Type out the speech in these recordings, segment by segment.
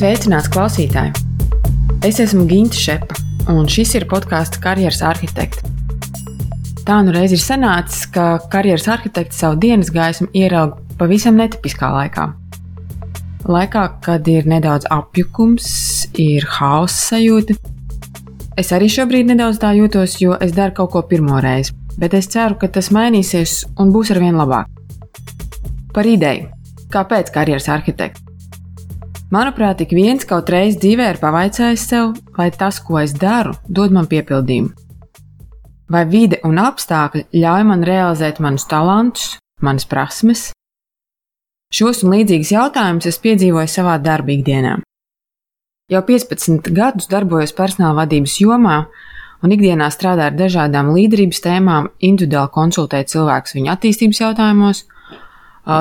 Sveicināts klausītāji! Es esmu Ginta Šepa, un šis ir podkāsts Karjeras arhitekta. Tā nu reiz ir sanācis, ka karjeras arhitekts savu dienas gaismu ierauga pavisam netipiskā laikā. Laikā, kad ir nedaudz apjukums, ir hausa sajūta. Es arī šobrīd nedaudz tā jūtos, jo es daru kaut ko pirmo reizi, bet es ceru, ka tas mainīsies un būs arvien labāk. Par ideju, kāpēc karjeras arhitekts? Manuprāt, ik viens kaut reiz dzīvē ir pavaicājis sev, vai tas, ko es daru, dod man piepildījumu. Vai vide un apstākļi ļauj man realizēt manus talantus, manas prasmes? Šos un līdzīgus jautājumus es piedzīvoju savā darba ikdienā. Jau 15 gadus darbojos personāla vadības jomā, un ikdienā strādāju ar dažādām līderības tēmām, individuāli konsultēju cilvēkus viņu attīstības jautājumos.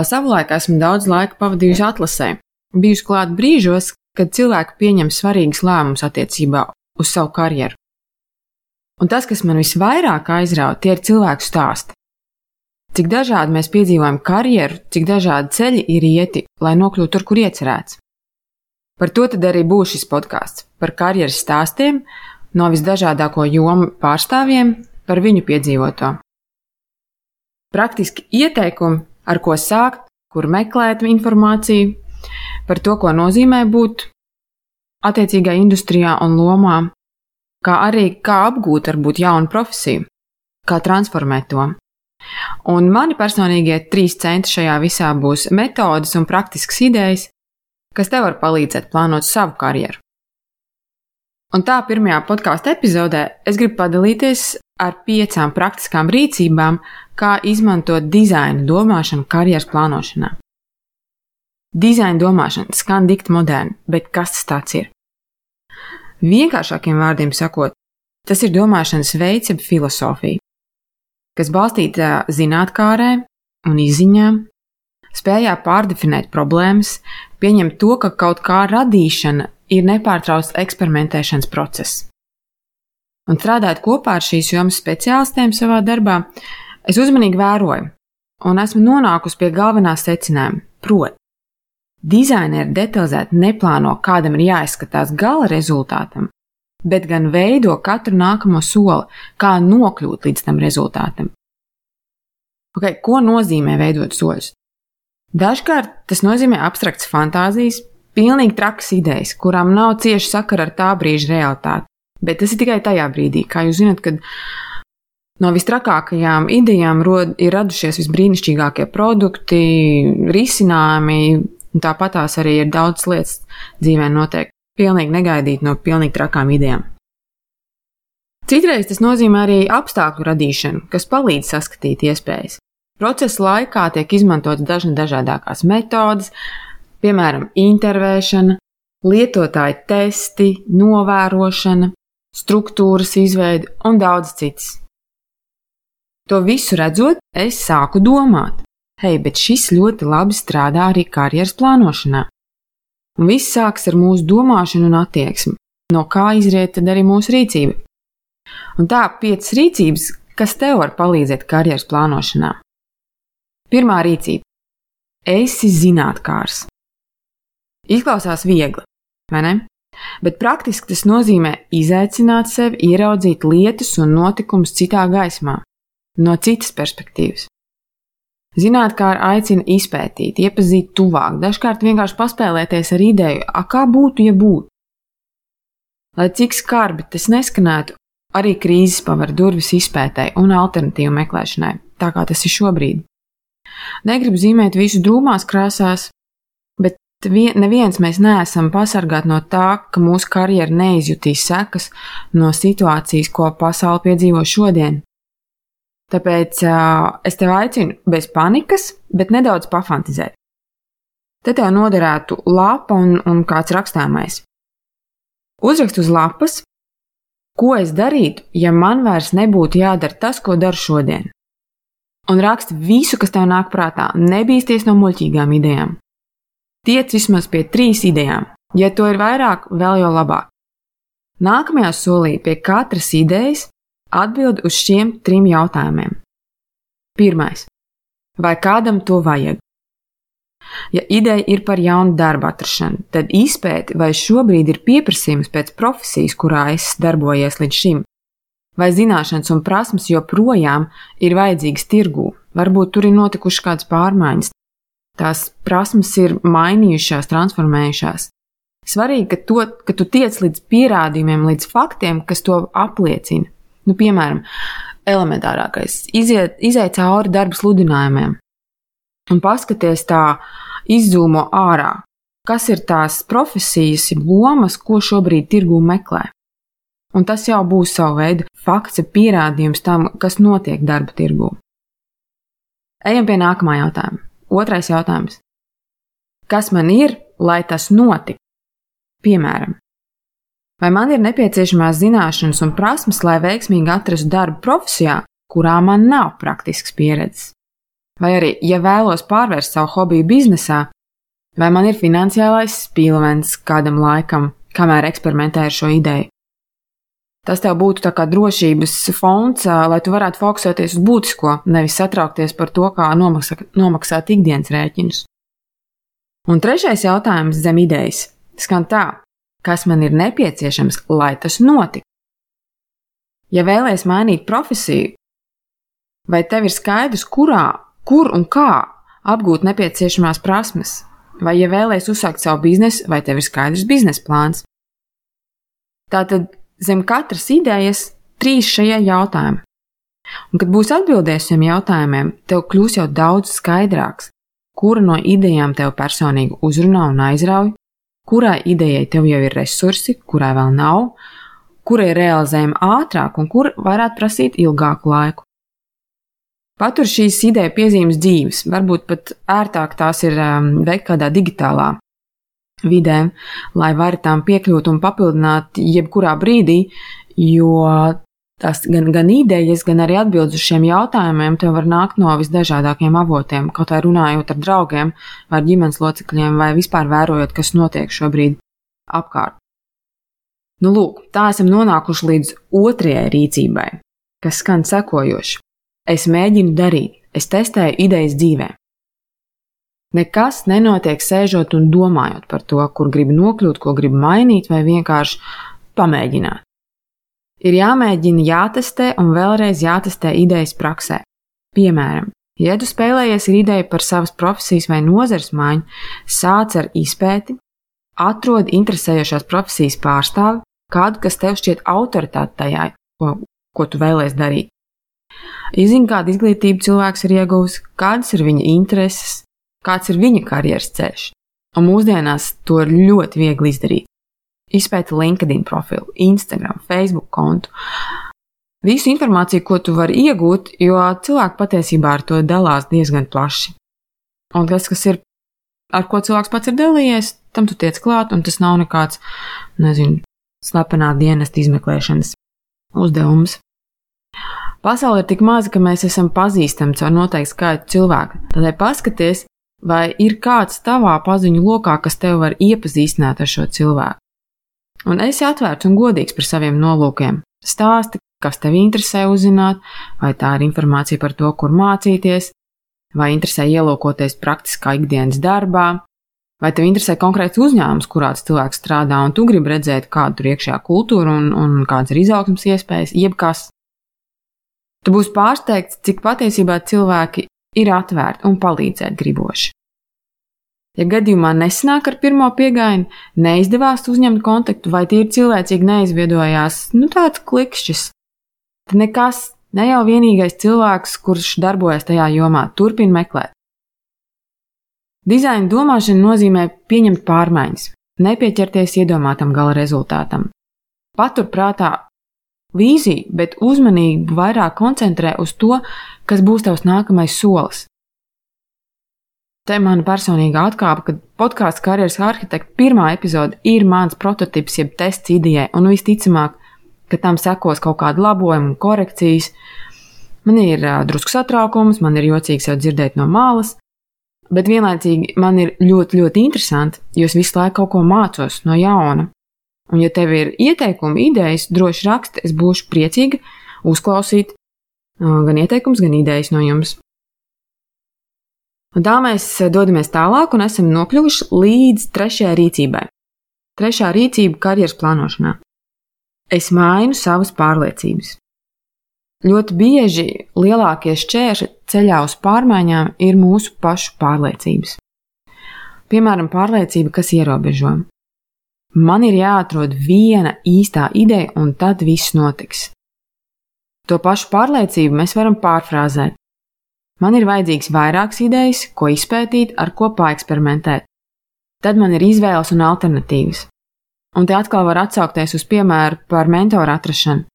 Savulaik esmu daudz laika pavadījusi atlasē, bijusi klāt brīžos, kad cilvēki pieņem svarīgus lēmumus attiecībā uz savu karjeru. Un tas, kas man visvairāk aizrauja, tie ir cilvēku stāsti. Cik dažādi mēs piedzīvojam karjeru, cik dažādi ceļi ir ieti, lai nokļūtu tur, kur iecerēts. Par to tad arī būs šis podkāsts - par karjeras stāstiem no visdažādāko jomu pārstāvjiem, par viņu piedzīvoto. Praktiski ieteikumi, ar ko sākt, kur meklēt informāciju, par to, ko nozīmē būt attiecīgai industrijā un lomā, kā arī kā apgūt varbūt jaunu profesiju, kā transformēt to. Un mani personīgie trīs centi šajā visā būs metodes un praktiskas idejas, kas tev var palīdzēt plānot savu karjeru. Un tā pirmajā podkāstu epizodē es gribu padalīties ar piecām praktiskām rīcībām, kā izmantot dizaina domāšanu karjeras plānošanā. Dizaina domāšana skan dikti moderni, bet kas tas ir? Vienkāršākiem vārdiem sakot, tas ir domāšanas veids, jeb filozofija, kas balstīta zinātnē un izziņā, spējā pārdefinēt problēmas, pieņemt to, ka kaut kā radīšana ir nepārtraukts eksperimentēšanas process. Un strādājot kopā ar šīs jomas speciālistiem savā darbā, es uzmanīgi vēroju un esmu nonākusi pie galvenā secinājuma, proti, Dizaineri detalizēti neplāno, kādam ir jāizskatās gala rezultātam, bet gan veido katru nākamo soli, kā nokļūt līdz tam rezultātam. Okay, ko nozīmē veidot soļus? Dažkārt tas nozīmē abstrakts fantāzijas, pilnīgi trakas idejas, kurām nav cieši sakara ar tā brīža realitāti. Bet tas ir tikai tajā brīdī, kā jūs zinat, kad no vistrakākajām idejām rod, ir radušies visbrīnišķīgākie produkti, risinājumi, Un tāpat tās arī ir daudz lietas dzīvē notiek pilnīgi negaidīt no pilnīgi trakām idejām. Citreiz tas nozīmē arī apstākļu radīšanu, kas palīdz saskatīt iespējas. Procesa laikā tiek izmantotas dažna dažādākās metodes, piemēram, intervēšana, lietotāju testi, novērošana, struktūras izveide un daudz citas. To visu redzot, es sāku domāt, hei, bet šis ļoti labi strādā arī karjeras plānošanā. Un viss sāks ar mūsu domāšanu un attieksmi, no kā izriet tad arī mūsu rīcība. Un tā piecas rīcības, kas tev var palīdzēt karjeras plānošanā. Pirmā rīcība - esi zinātnākārs. Izklausās viegli, vai ne? Bet praktiski tas nozīmē izaicināt sevi, ieraudzīt lietas un notikumus citā gaismā, no citas perspektīvas. Zinātnē aicina izpētīt, iepazīt tuvāk, dažkārt vienkārši paspēlēties ar ideju, a kā būtu, ja būtu. Lai cik skarbi tas neskanētu, arī krīzes paver durvis izpētēji un alternatīvu meklēšanai, tā kā tas ir šobrīd. Negribu zīmēt visu drūmās krāsās, bet vien, neviens mēs neesam pasargāti no tā, ka mūsu karjera neizjutīs sekas no situācijas, ko pasaule piedzīvo šodien. Tāpēc uh, es tev aicinu bez panikas, bet nedaudz pafantizēt. Te tev noderētu lapa un, un kāds rakstāmais. Uzrakst uz lapas, ko es darītu, ja man vairs nebūtu jādara tas, ko daru šodien. Un raksti visu, kas tev nāk prātā, nebīsties no muļķīgām idejām. Tiec vismaz pie trīs idejām, ja to ir vairāk, vēl jau labāk. Nākamajā solī pie katras idejas Atbild uz šiem trim jautājumiem. Pirmais. Vai kādam to vajag? Ja ideja ir par jaunu darbu atrašanu, tad izpēti, vai šobrīd ir pieprasījums pēc profesijas, kurā es darbojies līdz šim, vai zināšanas un prasmes joprojām ir vajadzīgas tirgū. Varbūt tur ir notikušas kādas pārmaiņas, tās prasmes ir mainījušās, transformējušās. Svarīgi, ka, to, ka tu tiec līdz pierādījumiem, līdz faktiem, kas to apliecina. Nu, piemēram, elementārākais - iziet, cauri darba sludinājumiem un paskaties tā izzūmo ārā, kas ir tās profesijas, lomas, ko šobrīd tirgū meklē. Un tas jau būs savu veidu fakts, pierādījums tam, kas notiek darba tirgū. Ejam pie nākamā jautājuma. Otrais jautājums. Kas man ir, lai tas notiktu? Piemēram, vai man ir nepieciešamās zināšanas un prasmes, lai veiksmīgi atrastu darbu profesijā, kurā man nav praktisks pieredzes? Vai arī, ja vēlos pārvērst savu hobiju biznesā, vai man ir finansiālais spīlemens kādam laikam, kamēr eksperimentēju ar šo ideju? Tas tev būtu tā kā drošības fonds, lai tu varētu fokusēties uz būtisko, nevis satraukties par to, kā nomaksāt, nomaksāt ikdienas rēķinus. Un trešais jautājums zem idejas skan tā, kas man ir nepieciešams, lai tas notiktu. Ja vēlēs mainīt profesiju, vai tev ir skaidrs, kurā, kur un kā apgūt nepieciešamās prasmes, vai ja vēlēs uzsākt savu biznesu, vai tev ir skaidrs biznesa plāns. Tātad zem katras idejas trīs šie jautājumi. Un, kad būs atbildējis šiem jautājumiem, tev kļūs jau daudz skaidrāks, kura no idejām tev personīgi uzrunā un aizrauj, kurai idejai tev jau ir resursi, kurai vēl nav, kura ir realizējama ātrāk un kur varētu prasīt ilgāku laiku. Patur šīs ideja piezīmes dzīves, varbūt pat ērtāk tās ir um, veikt kādā digitālā vidē, lai vari tām piekļūt un papildināt jebkurā brīdī, jo tās gan, gan idejas, gan arī atbildes uz šiem jautājumiem tev var nākt no visdažādākajiem avotiem, kaut vai runājot ar draugiem, vai ģimenes locekļiem, vai vispār vērojot, kas notiek šobrīd apkārt. Nu, lūk, tā esam nonākuši līdz otrajai rīcībai, kas skan sekojoši. Es mēģinu darīt, es testēju idejas dzīvē. Nekas nenotiek sēžot un domājot par to, kur gribi nokļūt, ko gribi mainīt, vai vienkārši pamēģināt. Ir jāmēģina jātestē un vēlreiz jātestē idejas praksē. Piemēram, ja tu spēlējies ar ideju par savas profesijas vai nozares maiņu, sāc ar izpēti, atrod interesējošās profesijas pārstāvi, kādu, kas tev šķiet autoritāte tajā, ko, ko tu vēlēsies darīt. Izzini, kādu izglītību cilvēks ir ieguvis, kādas ir viņa intereses, kāds ir viņa karjeras ceļš. Un mūsdienās to ir ļoti viegli izdarīt. Izpēti LinkedIn profilu, Instagram, Facebook kontu. Visu informāciju, ko tu vari iegūt, jo cilvēki patiesībā ar to dalās diezgan plaši. Un tas, kas ir, ar ko cilvēks pats ir dalījies, tam tu tiec klāt, un tas nav nekāds, nezinu, slepenā dienesta izmeklēšanas uzdevums. Pasaule ir tik maza, ka mēs esam pazīstami caur noteiktu skaitu cilvēku. Tādēļ paskaties, vai ir kāds tavā paziņu lokā, kas tev var iepazīstināt ar šo cilvēku. Un esi atvērts un godīgs par saviem nolūkiem. Stāsti, kas tev interesē uzzināt, vai tā ir informācija par to, kur mācīties, vai interesē ielūkoties praktiskā ikdienas darbā, vai tev interesē konkrēts uzņēmums, kurā cilvēks strādā, un tu gribi redzēt, kāda tur iekšējā kultūra un, un kādas ir izaugsmas iespējas, jebkas. Tu būsi pārsteigts, cik patiesībā cilvēki ir atvērti un palīdzēt griboši. Ja gadījumā nesanāk ar pirmo piegājienu, neizdevās uzņemt kontaktu vai tīri cilvēcīgi neizviedojās, nu tāds klikšķis, tad nekas, ne jau vienīgais cilvēks, kurš darbojas tajā jomā, turpina meklēt. Dizaina domāšana nozīmē pieņemt pārmaiņas, nepieķerties iedomātam gala rezultātam. Paturprātā vīziju, bet uzmanību vairāk koncentrē uz to, kas būs tavs nākamais solis. Te mana personīgā atkāpe, ka podkāstu karjeras arhitekta pirmā epizode ir mans prototyps, jeb tests idejai, un visticamāk, ka tam sekos kaut kāda labojuma un korekcijas. Man ir uh, drusku satraukums, man ir jocīgi sev dzirdēt no malas, bet vienlaicīgi man ir ļoti, ļoti interesanti, jo es visu laiku kaut ko mācos no jauna. Un, ja tev ir ieteikumi, idejas, droši raksti, es būšu priecīga uzklausīt uh, gan ieteikums, gan idejas no jums. Un tā mēs dodamies tālāk un esam nokļuvuši līdz trešajai rīcībai. Trešā rīcība karjeras plānošanā. Es mainu savas pārliecības. Ļoti bieži lielākie šķēršļi ceļā uz pārmaiņām ir mūsu pašu pārliecības. Piemēram, pārliecība, kas ierobežo. Man ir jāatrod viena īstā ideja, un tad viss notiks. To pašu pārliecību mēs varam pārfrāzēt. Man ir vajadzīgs vairākas idejas, ko izpētīt, ar ko pāreksperimentēt. Tad man ir izvēles un alternatīvas. Un te atkal var atsaukties uz piemēru par mentoru atrašanu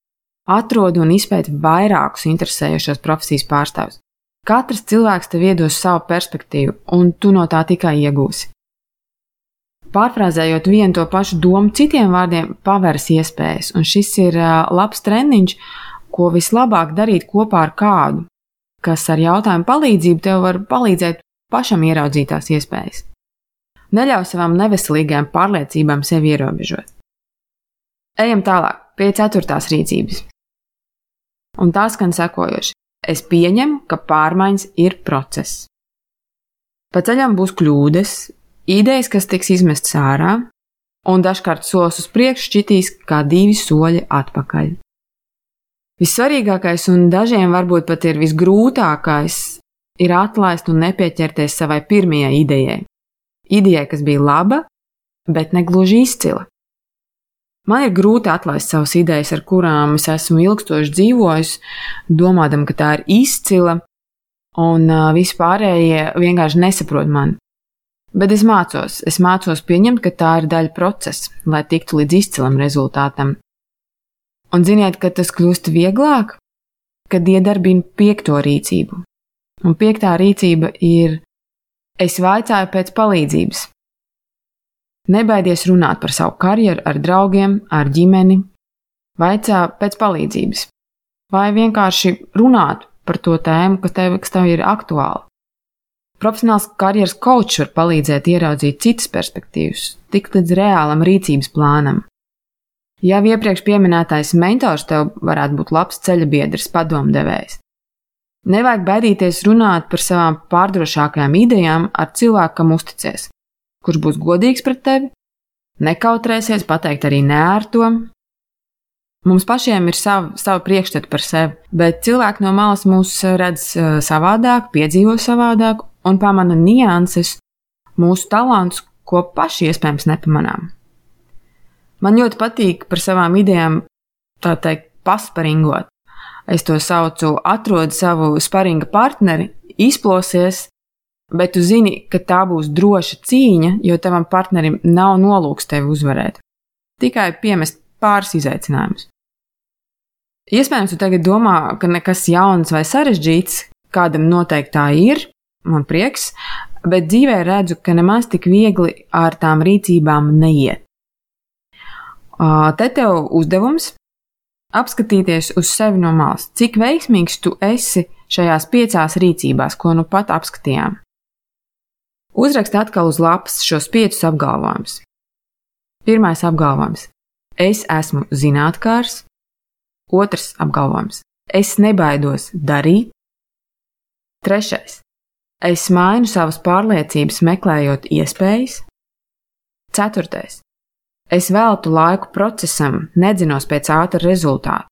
atrodi un izpēti vairākus interesējošos profesijas pārstāvjus. Katrs cilvēks tev iedos savu perspektīvu, un tu no tā tikai iegūsi. Pārfrāzējot vienu to pašu domu, citiem vārdiem paveras iespējas, un šis ir labs treniņš, ko vislabāk darīt kopā ar kādu, kas ar jautājumu palīdzību tev var palīdzēt pašam ieraudzīt tās iespējas. Neļauj savām neveselīgām pārliecībām sevi ierobežot. Ejam tālāk pie ceturtās rīcības un tā skan sekojoši: Es pieņemu, ka pārmaiņas ir process. Pa ceļam būs kļūdas, idejas, kas tiks izmestas ārā, un dažkārt solis uz priekšu šķitīs kā divi soļi atpakaļ. Vissvarīgākais un dažiem varbūt pat ir visgrūtākais ir atlaist un nepieķerties savai pirmajai idejai. Idejai, kas bija laba, bet negluži izcila. Man ir grūti atlaist savas idejas, ar kurām es esmu ilgstoši dzīvojis, domādam, ka tā ir izcila, un vispārējie vienkārši nesaprot mani. Bet es mācos, es mācos pieņemt, ka tā ir daļa procesa, lai tiktu līdz izcilam rezultātam. Un ziniet, ka tas kļūst vieglāk, kad iedarbina piekto rīcību. Un piektā rīcība ir: es vaicāju pēc palīdzības. Nebaidies runāt par savu karjeru ar draugiem, ar ģimeni, vaicā pēc palīdzības, vai vienkārši runāt par to tēmu, kas tev, kas tev ir aktuāla. Profesionāls karjeras kočs var palīdzēt ieraudzīt citas perspektīvas, tikt līdz reālam rīcības plānam. Jau iepriekš minētais mentors tev varētu būt labs ceļa biedrs, padomdevējs. Nevajag baidīties runāt par savām pārdrošākajām idejām ar cilvēku, kam uzticies, kurš būs godīgs pret tevi, nekautrēsies pateikt arī nē ar to. Mums pašiem ir sava, sava priekšstata par sevi, bet cilvēki no malas mūs redz eh, savādāk, piedzīvo savādāk un pamana nianses, mūsu talantus, ko paši iespējams nepamanām. Man ļoti patīk par savām idejām, tā teikt, pasparingot. Es to saucu, atrod savu sparinga partneri, izplosies bet tu zini, ka tā būs droša cīņa, jo tavam partnerim nav nolūks tevi uzvarēt. Tikai piemest pāris izaicinājumus. Iespējams, tu tagad domā, ka nekas jauns vai sarežģīts, kādam noteikti tā ir, man prieks, bet dzīvē redzu, ka nemaz tik viegli ar tām rīcībām neiet. Te tev uzdevums apskatīties uz sevi no malas, cik veiksmīgs tu esi šajās piecās rīcībās, ko nu pat apskatījām. Uzrakst atkal uz lapas šos piecus apgalvojumus. Pirmais apgalvojums - es esmu zinātnākārs. Otrs apgalvojums - es nebaidos darīt. Trešais - es mainu savas pārliecības, meklējot iespējas. Ceturtais - es veltu laiku procesam, nedzinos pēc ātra rezultāta.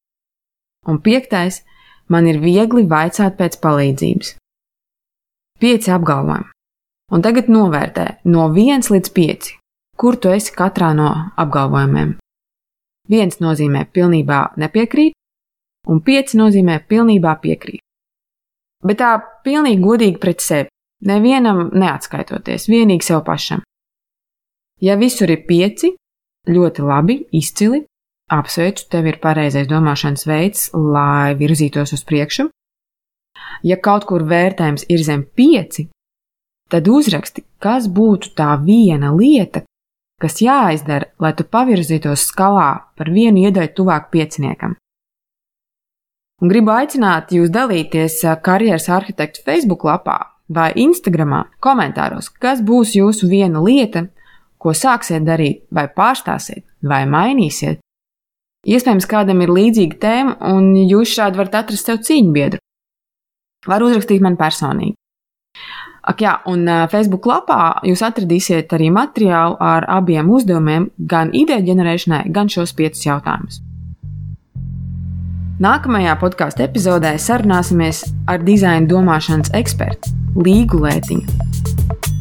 Un piektais - man ir viegli vaicāt pēc palīdzības. Pieci apgalvojumi un tagad novērtē no 1 līdz 5, kur tu esi katrā no apgalvojumiem. 1 nozīmē pilnībā nepiekrīt, un 5 nozīmē pilnībā piekrīt. Bet tā pilnīgi godīgi pret sevi, nevienam neatskaitoties, vienīgi sev pašam. Ja visur ir 5, ļoti labi, izcili, apsveicu, tev ir pareizais domāšanas veids, lai virzītos uz priekšu. Ja kaut kur vērtējums ir zem 5, tad uzraksti, kas būtu tā viena lieta, kas jāizdara, lai tu pavirzītos skalā par vienu iedaļu tuvāk pieciniekam. Un gribu aicināt jūs dalīties karjeras arhitektu Facebook lapā vai Instagramā komentāros, kas būs jūsu viena lieta, ko sāksiet darīt, vai pārstāsiet, vai mainīsiet. Iespējams, kādam ir līdzīga tēma, un jūs šādi varat atrast sev cīņu biedru. Var uzrakstīt man personīgi. Ak, jā, un Facebook lapā jūs atradīsiet arī materiālu ar abiem uzdevumiem, gan ideju ģenerēšanai, gan šos piecus jautājumus. Nākamajā podkāstu epizodē sarunāsimies ar dizaina domāšanas ekspertu Līgu Lētiņu.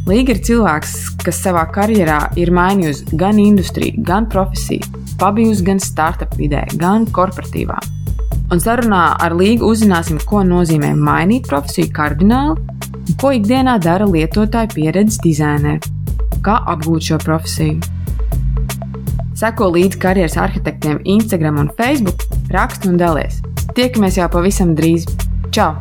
Līga ir cilvēks, kas savā karjerā ir mainījusi gan industriju, gan profesiju, pabijusi gan startup vidē, gan korporatīvā. Un sarunā ar Līgu uzzināsim, ko nozīmē mainīt profesiju kardināli ko ikdienā dara lietotāju pieredzes dizaineri, kā apgūt šo profesiju. Seko līdzi karjeras arhitektiem Instagram un Facebook, raksta un dalies. Tiekamies jau pavisam drīz. Čau!